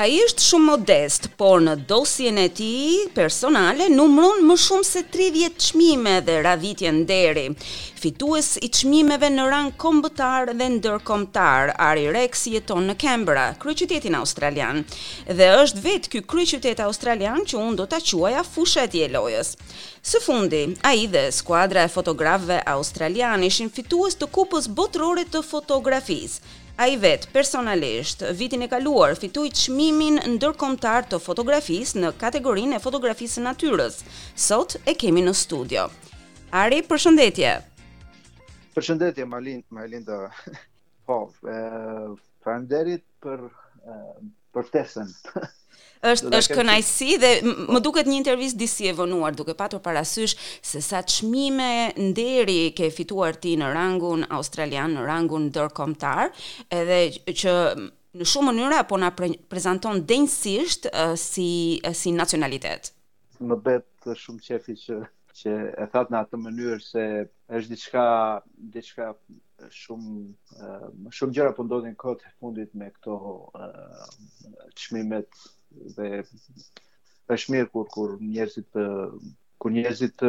Ai është shumë modest, por në dosjen e tij personale numëron më shumë se 30 çmime dhe radhitje nderi. Fitues i çmimeve në rang kombëtar dhe ndërkombëtar, Ari Rex jeton në Canberra, kryeqytetin australian, dhe është vetë ky kryeqytet australian që unë do ta quaja fusha e tij e lojës. Së fundi, ai dhe skuadra e fotografëve australianë ishin fitues të Kupës Botërore të Fotografisë. Ai vetë, personalisht, vitin e kaluar fitoi çmimin ndërkombëtar të fotografisë në kategorinë e fotografisë së natyrës. Sot e kemi në studio. Ari, përshëndetje. Përshëndetje Marlin, Marlinda. Po, e, faleminderit për e, për ftesën. Është është kënaqësi dhe më duket një intervistë disi e vonuar duke patur parasysh se sa çmime nderi ke fituar ti në rangun australian, në rangun ndërkombëtar, edhe që në shumë mënyra po na pre prezanton denjësisht uh, si uh, si nacionalitet. Më bëhet shumë qefi që që e thatë në atë mënyrë se është diçka diçka shumë më shumë gjëra po ndodhin kohët e fundit me këto çmimet dhe është mirë kur kur njerëzit kur njerëzit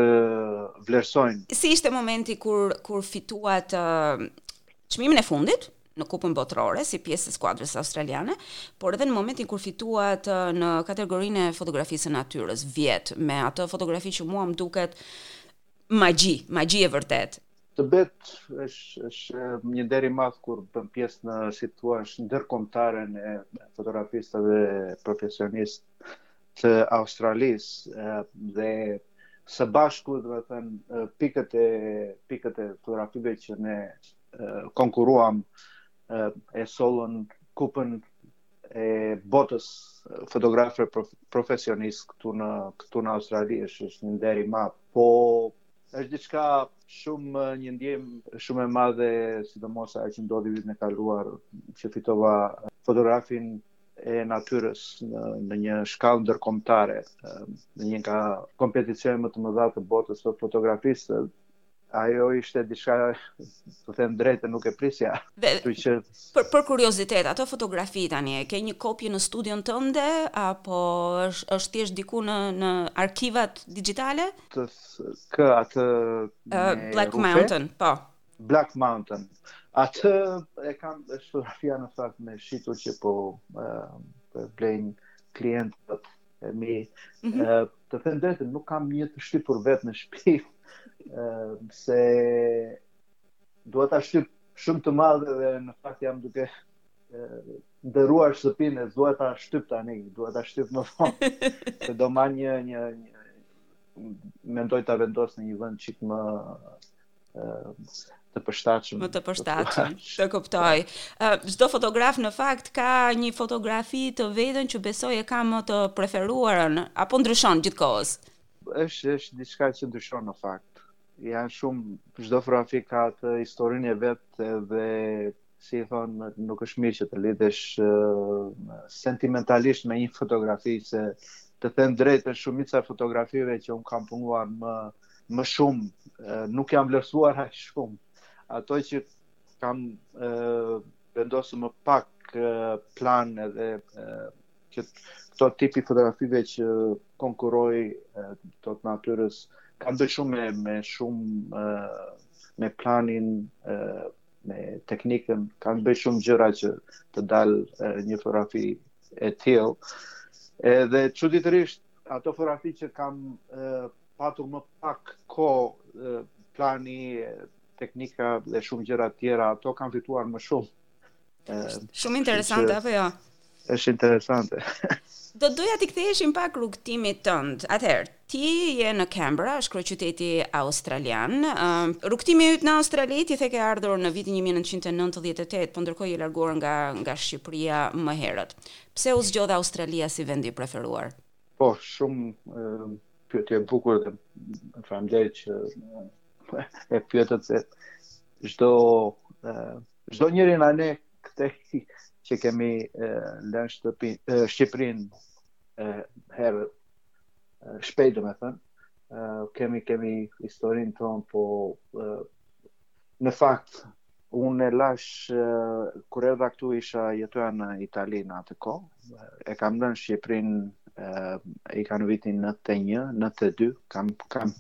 vlerësojnë. Si ishte momenti kur kur fituat çmimin e fundit në Kupën Botërore si pjesë e skuadrës australiane, por edhe në momentin kur fituat në kategorinë e fotografisë së natyrës vjet me atë fotografi që mua më duket magji, magji e vërtetë. Të bet është është një nder i madh kur bën pjesë në si thua është ndërkombëtaren e fotografistëve profesionistë të Australisë dhe së bashku domethënë pikët e pikët e fotografive që ne konkuruam e sollën kupën e botës fotografëve profesionistë këtu në këtu në Australi është është një nder i madh po Është diçka shumë një ndjenjë shumë e madhe, sidomos ajo që ndodhi vitin e kaluar, që fitova fotografin e natyrës në, në një shkallë ndërkombëtare, në një nga kompeticionet më të mëdha të botës së fotografisë, ajo ishte diçka të them drejtën nuk e prisja. Dhe, që për për kuriozitet, ato fotografi tani e ke një kopje në studion tënde apo është është thjesht diku në në arkivat digjitale? Të kë atë uh, Black Mountain? Mountain, po. Black Mountain. Atë e kam dhe fotografinë në fakt më të shitur që po uh, blejnë klientët e mi. Mm -hmm. uh, të them drejtën, nuk kam një të shtypur vetë në shpi, uh, se duhet ta shtyp shumë të madhe dhe në fakt jam duke ndërruar shtëpinë e duhet ta shtyp tani, duhet ta shtyp më vonë. Se do marr një një një mendoj ta vendos në një vend çik më të përshtatshëm. Më të përshtatshëm. Të kuptoj. Çdo fotograf në fakt ka një fotografi të vetën që besoj e ka më të preferuarën apo ndryshon gjithkohës. Është është diçka që ndryshon në fakt. Janë shumë çdo fotografi ka atë historinë e vet dhe si i thon, nuk është mirë që të lidhesh uh, sentimentalisht me një fotografi se të them drejtën shumica e fotografive që un kam punuar më më shumë uh, nuk janë vlerësuar aq shumë. Ato që kam uh, vendosur më pak uh, plan edhe uh, që këto tipi fotografive që konkurroj uh, të natyrës kanë të bëjnë shumë me, me shumë uh, me planin uh, me teknikën kanë të bëjnë shumë gjëra që të dal një fotografi e tillë. Edhe çuditërisht ato fotografi që kam patur më pak kohë plani teknika dhe shumë gjëra të tjera, ato kanë fituar më shumë. Shumë interesante apo jo? Është interesante. Do doja t'i ktheheshim pak rrugëtimit tënd. Atëherë, ti je në Canberra, është kryeqyteti australian. Ëm, rrugëtimi yt në Australi, ti the ke ardhur në vitin një mijë e nëntëqind e nëntëdhjetë e tetë, po ndërkohë je larguar nga nga Shqipëria më herët. Pse u zgjodh Australia si vendi i preferuar? Po, shumë pyetje e bukur dhe faleminderit që e pyetët se çdo Çdo njëri nga ne këtu që kemi lënë shtëpi, Shqipërin herë shpejt domethënë, kemi, kemi historin tonë, po në fakt, unë e lash, kur erdha këtu isha jetoja në Itali në atë kohë, e kam lënë Shqipërin, ika në vitin nëntë e një, nëntë e dy, kam, kam,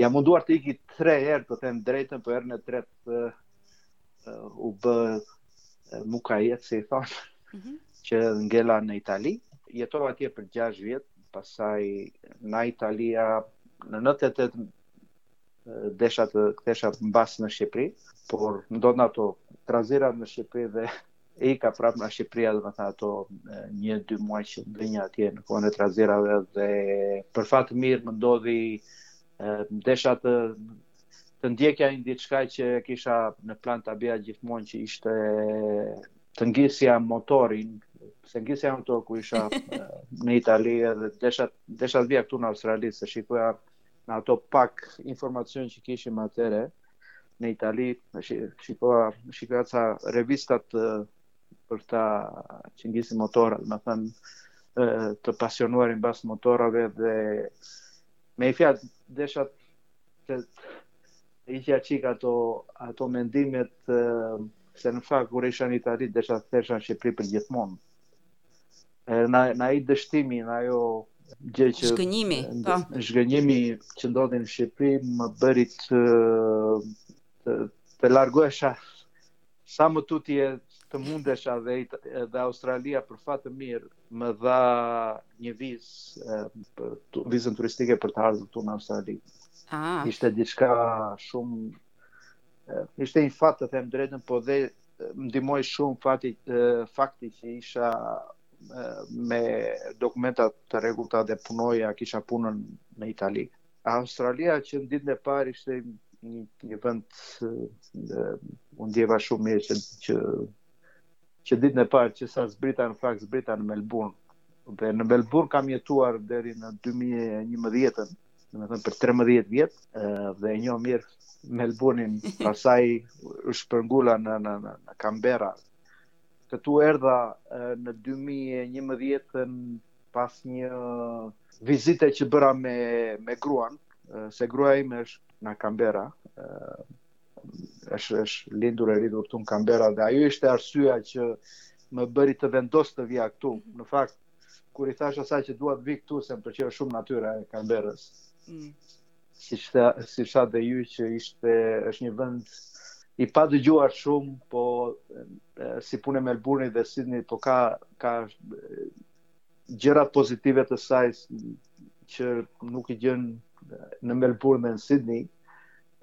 jam munduar të iki tre herë të them drejtën, po herën e tretë, uh, u bë uh, mukajet, si i thonë, mm -hmm. që ngela në Itali. Jetova atje për 6 vjet, pastaj nga Italia në 98 desha të kthesha mbas në Shqipëri, por ndodhën ato trazirat në Shqipëri dhe ika prap nga Shqipëria domethënë ato një, dy muaj që ndenja atje në kohën e trazirave dhe për fat mirë më ndodhi desha të të ndjekja një diçka që kisha në plan të bëja gjithmonë që ishte të ngisja motorin, se ngisja motor kur isha në Itali dhe desha, desha të vija këtu në Australi, se shikoja në ato pak informacion që kishim atëherë në Itali, shikoja, shikoja ca revista të, për ta që ngisnin motorat, domethënë të pasionuarit mbas motorave dhe me një fjalë desha ikja çik ato, ato mendimet, se në fakt kur isha në Itali, desha të kthesha në Shqipëri për gjithmonë. Nga, nga ai dështimi, nga ajo gjë që... Zhgënjimi, po. Zhgënjimi që ndodhi në Shqipëri më bëri të, të, të largohesha Sa më tutje të mundesha dhe, dhe Australia për fat të mirë më dha një vizë vizën turistike për të ardhur këtu në Australi. Ah. Ishte diçka shumë ishte një fat të them drejtën, po dhe më ndihmoi shumë fati fakti që isha me dokumenta të rregullta dhe punoja, kisha punën në Itali. Australia që në ditën e parë ishte një, një vend u ndjeva shumë mirë që, që që ditën e parë që sa zbrita në fakt zbrita në Melbourne. Dhe në Melbourne kam jetuar deri në 2011-ën, domethënë për 13 vjet, dhe e njoh mirë Melbourne-in, pastaj u shpërngula në në, në Canberra. Këtu erdha në 2011-ën pas një vizite që bëra me me gruan, se gruaja ime është nga Canberra, është është lindur e rritur këtu në Canberra dhe ajo ishte arsyeja që më bëri të vendos të vija këtu. Mhm. Në fakt, kur i thashë asaj që dua të vij këtu se më pëlqeu shumë natyra e Canberrës. Mm. siç tha, siç tha dhe ju që ishte, është një vend i padëgjuar shumë, po si punë e Melbourne dhe Sydney, po ka, ka gjërat pozitive të saj që nuk i gjen në Melbourne dhe në Sydney,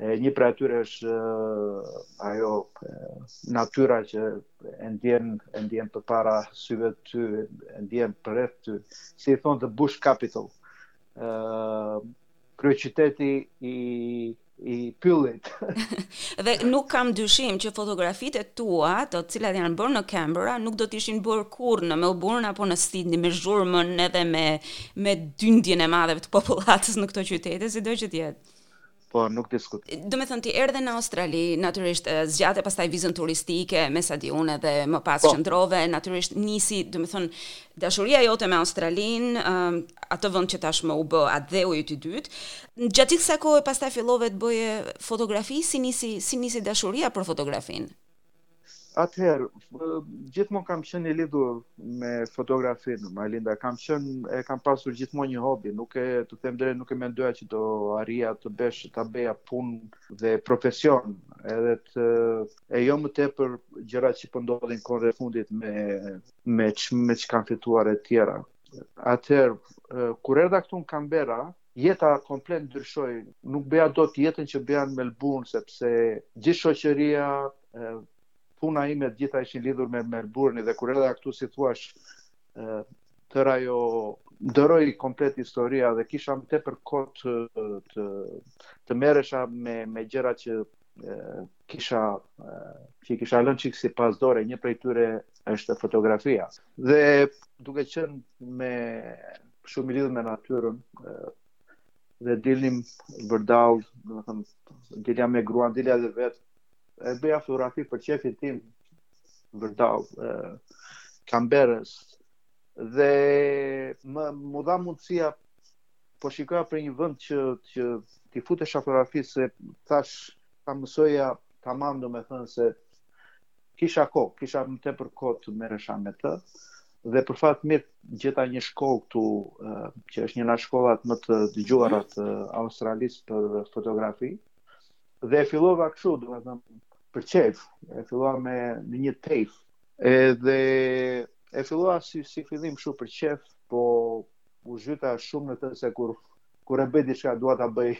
e, një prej atyre është ajo e, natyra që e ndjen e ndjen përpara syve të tu, e ndjen përreth teje, si i thonë the bush capital. ë kryeqyteti i i pyllit. dhe nuk kam dyshim që fotografitë e tua, të cilat janë bërë në Canberra, nuk do të ishin bërë kurrë në Melbourne apo në Sydney me zhurmën edhe me me dyndjen e madhe të popullatës në këto qytete, sido që të jetë. Po, nuk diskut. Do me thënë ti erdhe në Australi, natyrisht zgjate pastaj vizën turistike, me sa di unë edhe më pas po. qëndrove, natyrisht nisi, do me thënë, Dashuria jote me Australinë, atë vend që tashmë u bë atdheu yt i dytë, gjatë gjithë kësaj kohe pastaj fillove të bëje fotografi, si nisi si nisi dashuria për fotografinë? Atëherë, gjithmonë kam qenë i lidhur me fotografinë, Malinda, kam qenë e kam pasur gjithmonë një hobi, nuk e të them drejtën, nuk e mendoja që do arrija të bësh ta bëja punë dhe profesion, edhe të e jo më tepër gjërat që po ndodhin kohën e fundit me me me çka kanë fituar e tjera. Atëherë, kur erdha këtu në Canberra, jeta komplet ndryshoi. Nuk bëja dot jetën që bëja në Melbourne, sepse gjithë shoqëria, puna ime të gjitha ishin lidhur me Melbourne dhe kur erdha këtu si thuash tërë ajo ndërroi komplet historia dhe kisha më tepër kohë të të, të merresha me me gjëra që kisha që i kisha lënë çik si pas dore, një prej tyre është fotografia. Dhe duke qenë më shumë lidhur me natyrën, dhe dilnim vërdall, domethënë, dilja me gruan, dilja dhe vet. E bëja fotografi për qejfin tim vërdall Canberrës dhe më m'u dha mundësia po shikoja për një vend që që t'i futesha fotografisë tash ta mësoja tamam domethënë se kisha kohë, kisha më tepër kohë të merresha me të dhe për fat mirë gjeta një shkollë këtu që është një nga shkollat më të dëgjuara të Australisë për fotografi dhe fillova kështu domethënë për qejf, e fillova me në një TAFE edhe e fillova si si fillim kështu për qejf, po u zhyta shumë në të se kur kur e bëj diçka dua ta bëj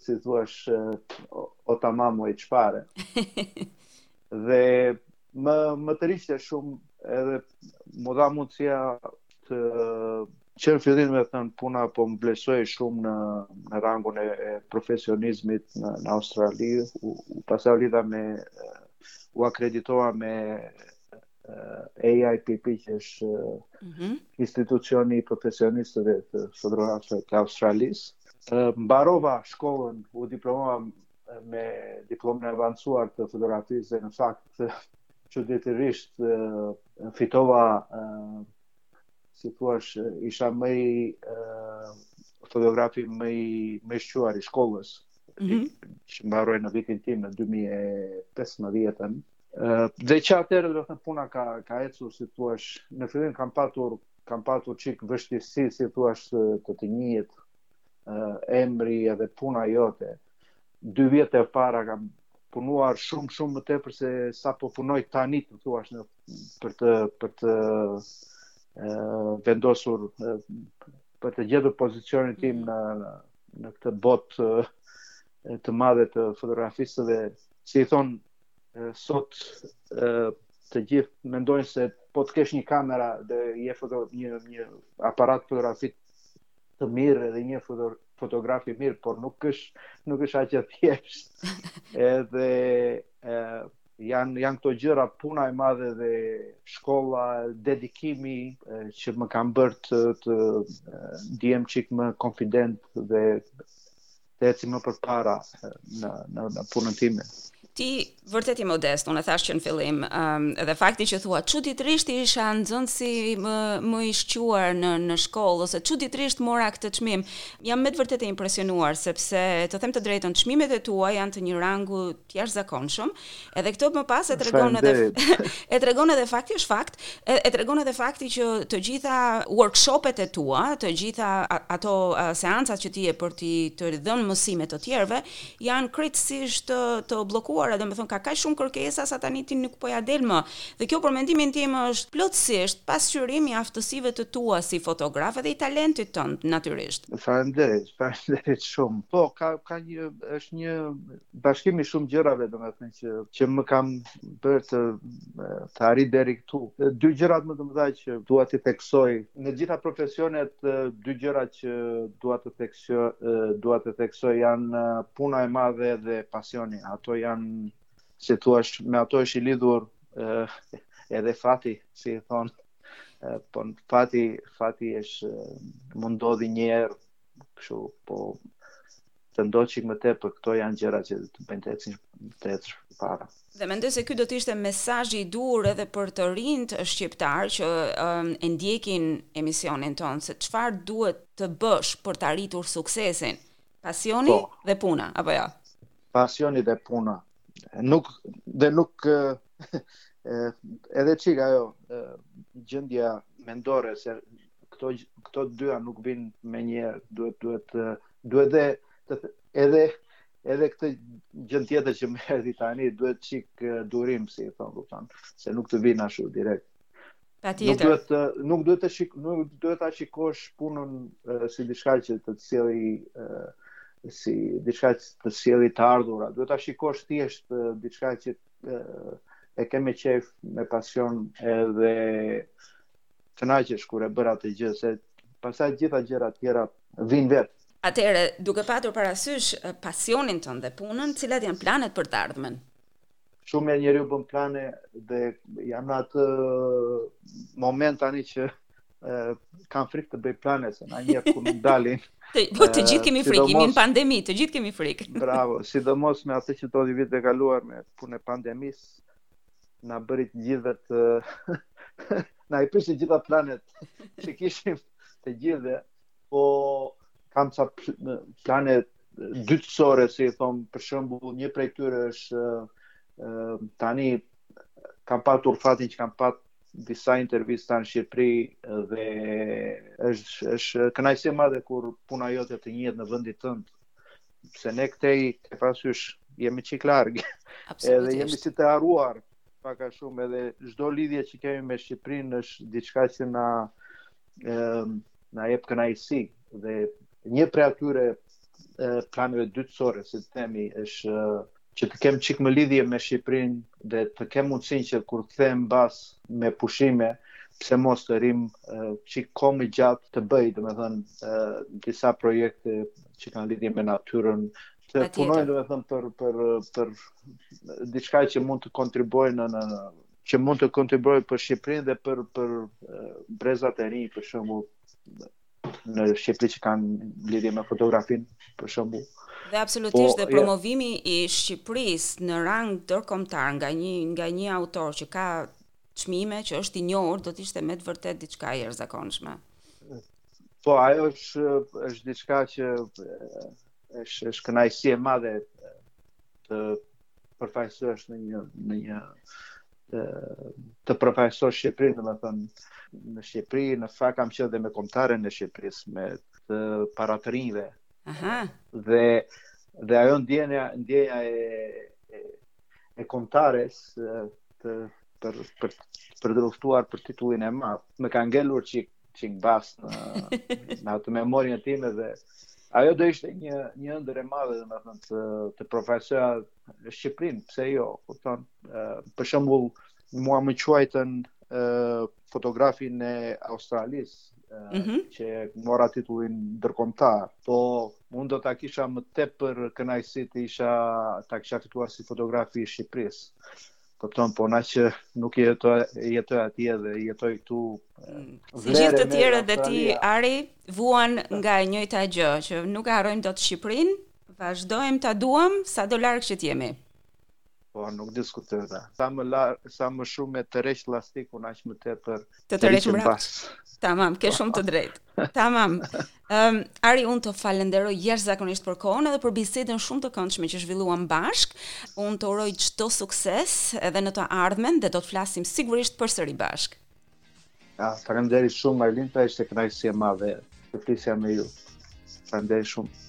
si thuash o tamam o s'fare. dhe më më tërhiqte shumë edhe m'u dha mundësia të që në fillim me thënë puna po më vlerësohej shumë në, në rangun e, e profesionizmit në, në Australi, u, u pastaj u lidha me, u akreditova me AIPP që është mm -hmm. institucioni i profesionistëve të fotografisë të Australisë. Mbarova shkollën, u diplomova me diplomën e avancuar të fotografisë dhe në fakt çuditërisht fitova si thua isha më i fotografi më i më i shquar i shkollës. Mm -hmm. Që mbaroi në vitin tim në 2015-ën. Dhe që atëherë do të thënë puna ka ka ecur si thua, në fillim kam patur kam patur çik vështirësi si thua të të, të njihet uh, emri edhe puna jote. Dy vjet e para kam punuar shumë shumë më tepër se sa po punoj tani të thua për të për të uh, vendosur uh, për të gjetur pozicionin tim mm. në në këtë botë të madhe të fotografisë dhe si i thonë sot të gjithë mendojnë se po të kesh një kamera dhe je foto një një aparat fotografik të mirë je një foto fotograf i mirë, por nuk është nuk është aq e thjesht. Edhe ë janë janë këto gjëra puna e madhe dhe shkolla dedikimi e, që më kanë bërë të të ndihem çik më konfident dhe të eci më përpara në në në punën time. Ti vërtet i modest, unë e thashë që në fillim, um, dhe fakti që thua çuditërisht isha nxënësi më më i shquar në në shkollë ose çuditërisht mora këtë çmim. Jam me të vërtetë e impresionuar sepse të them të drejtën, çmimet e tua janë të një rangu të jashtëzakonshëm, edhe këtë më pas e tregon edhe e tregon edhe fakti është fakt, e, e tregon edhe fakti që të gjitha workshopet e tua, të gjitha ato seancat që ti jep për t'i dhënë mësime të tjerëve, janë krejtësisht të, të bllokuara, domethënë ka kaq shumë kërkesa sa tani ti nuk po ia del më. Dhe kjo për mendimin tim është plotësisht pasqyrim i aftësive të tua si fotograf dhe i talentit tënd natyrisht. Faleminderit, faleminderit shumë. Po, ka ka një është një bashkim i shumë gjërave, do me thënë që, që më kanë bërë të, të arrij deri këtu. Dy gjërat më të mëdha që dua të theksoj, në gjitha profesionet, dy gjëra që dua të theksoj, dua të theksoj janë puna e madhe dhe pasioni. Ato janë, si thua, me ato është i lidhur edhe fati, si i thonë. Po fati, fati është mund të ndodhi një herë, kështu, po të ndodhë çik më tepër, këto janë gjëra që do të bëjnë të ecësh të ecësh përpara. Dhe mendoj se ky do të ishte mesazhi i duhur edhe për të rinjtë shqiptarë që e ndjekin emisionin tonë se çfarë duhet të bësh për të arritur suksesin, pasioni po, dhe puna, apo jo? Ja, pasioni dhe puna. Nuk dhe nuk edhe çik ajo gjendja mendore se këto këto dyja nuk vijnë menjëherë, duhet duhet duhet dhe të edhe edhe këtë gjë tjetër që më erdhi tani duhet çik durim si e thon kupton se nuk të vin ashtu direkt Nuk duhet të nuk duhet të shik nuk duhet ta shikosh punën uh, si diçka që të sjell uh, si diçka që të sjell të ardhura. Duhet ta shikosh thjesht uh, diçka që uh, e ke me qejf me pasion edhe kënaqesh kur e bën atë gjë se pastaj gjitha gjërat tjera vijnë vetë. Atëherë, duke patur parasysh pasionin tënd dhe punën, cilat janë planet për të ardhmen? Shumë herë njeriu bën plane dhe jam në atë moment tani që kam frikë të bëj plane se nganjëherë nuk dalin. Po, po të gjithë kemi frikë, jemi në pandemi, të gjithë kemi frikë. Bravo, sidomos me atë që ndodhi vitin e kaluar me punën e pandemisë, na bëri të gjithëve të na i prish të gjitha planet që kishim të gjithëve, po kam ca plane dytësore, si i thonë, për shëmbu, një prej tyre është tani kam patur fatin që kam pat disa intervista në Shqipëri dhe është, është kënaqësi e madhe kur puna jote të njihet në vendin tënd. Se ne këtej, e ke parasysh, jemi çikë larg, edhe jemi si të harruar, pak a shumë edhe çdo lidhje që kemi me Shqipërinë është diçka që na ë na jep kënaqësi dhe një prej atyre planeve dytësore, si të themi, është që të kem çik më lidhje me Shqipërinë dhe të kem mundësinë që kur të kthehem pas me pushime, pse mos të rrim çik kohë më gjatë të bëj, domethënë disa projekte që kanë lidhje me natyrën, Të punoj domethënë për, për, për diçka që mund të kontribuoj në, në, në që mund të kontribuoj për Shqipërinë dhe për për brezat e rinj, për shembull në Shqipëri që kanë lidhje me fotografinë, për shembull. Dhe absolutisht po, dhe promovimi ja. i Shqipërisë në rang ndërkombëtar nga një nga një autor që ka çmime që është i njohur, do të ishte me të vërtetë diçka e jashtëzakonshme. Po, ajo është është diçka që është është kënaqësi e madhe të përfaqësosh në një në një të, të përfaqësosh Shqipërinë, domethënë në Shqipëri, në fakt kam qenë dhe me kombëtaren e Shqipërisë me të para të rinjve. Aha. Dhe dhe ajo ndjenja ndjenja e e, e kombëtares të për për për të luftuar për titullin e madh. Më ka ngelur çik çik pas në në atë memorien time dhe ajo do ishte një një ëndër e madhe domethënë të të përfaqësoja Shqipërinë, pse jo, kupton? Për shembull, mua më quajtën fotografin e Australisë, mm -hmm. që mora titullin ndërkombëtar. Po unë do ta kisha më tepër kënaqësi të isha ta kisha fituar si fotografi i Shqipërisë. Kupton, po ngaqë nuk jetoj jetoj atje dhe jetoj këtu. Mm. Si gjithë të tjerët dhe ti Ari vuan nga e njëjta gjë që nuk e harrojmë dot Shqipërinë, vazhdojmë ta duam sa do larg që të jemi. Po nuk diskutohet. Sa më larg, sa më shumë e tërheq lastikun aq më tepër Të tërheq më Tamam, ke shumë të drejtë. Tamam. Ëm, um, Ari, unë të falenderoj jashtëzakonisht për kohën edhe për bisedën shumë të këndshme që zhvilluam bashk. Unë të uroj çdo sukses edhe në të ardhmen dhe do të flasim sigurisht përsëri bashk. Ja, faleminderit shumë Marlinda, ishte kënaqësi e madhe të flisja me ju. Faleminderit shumë.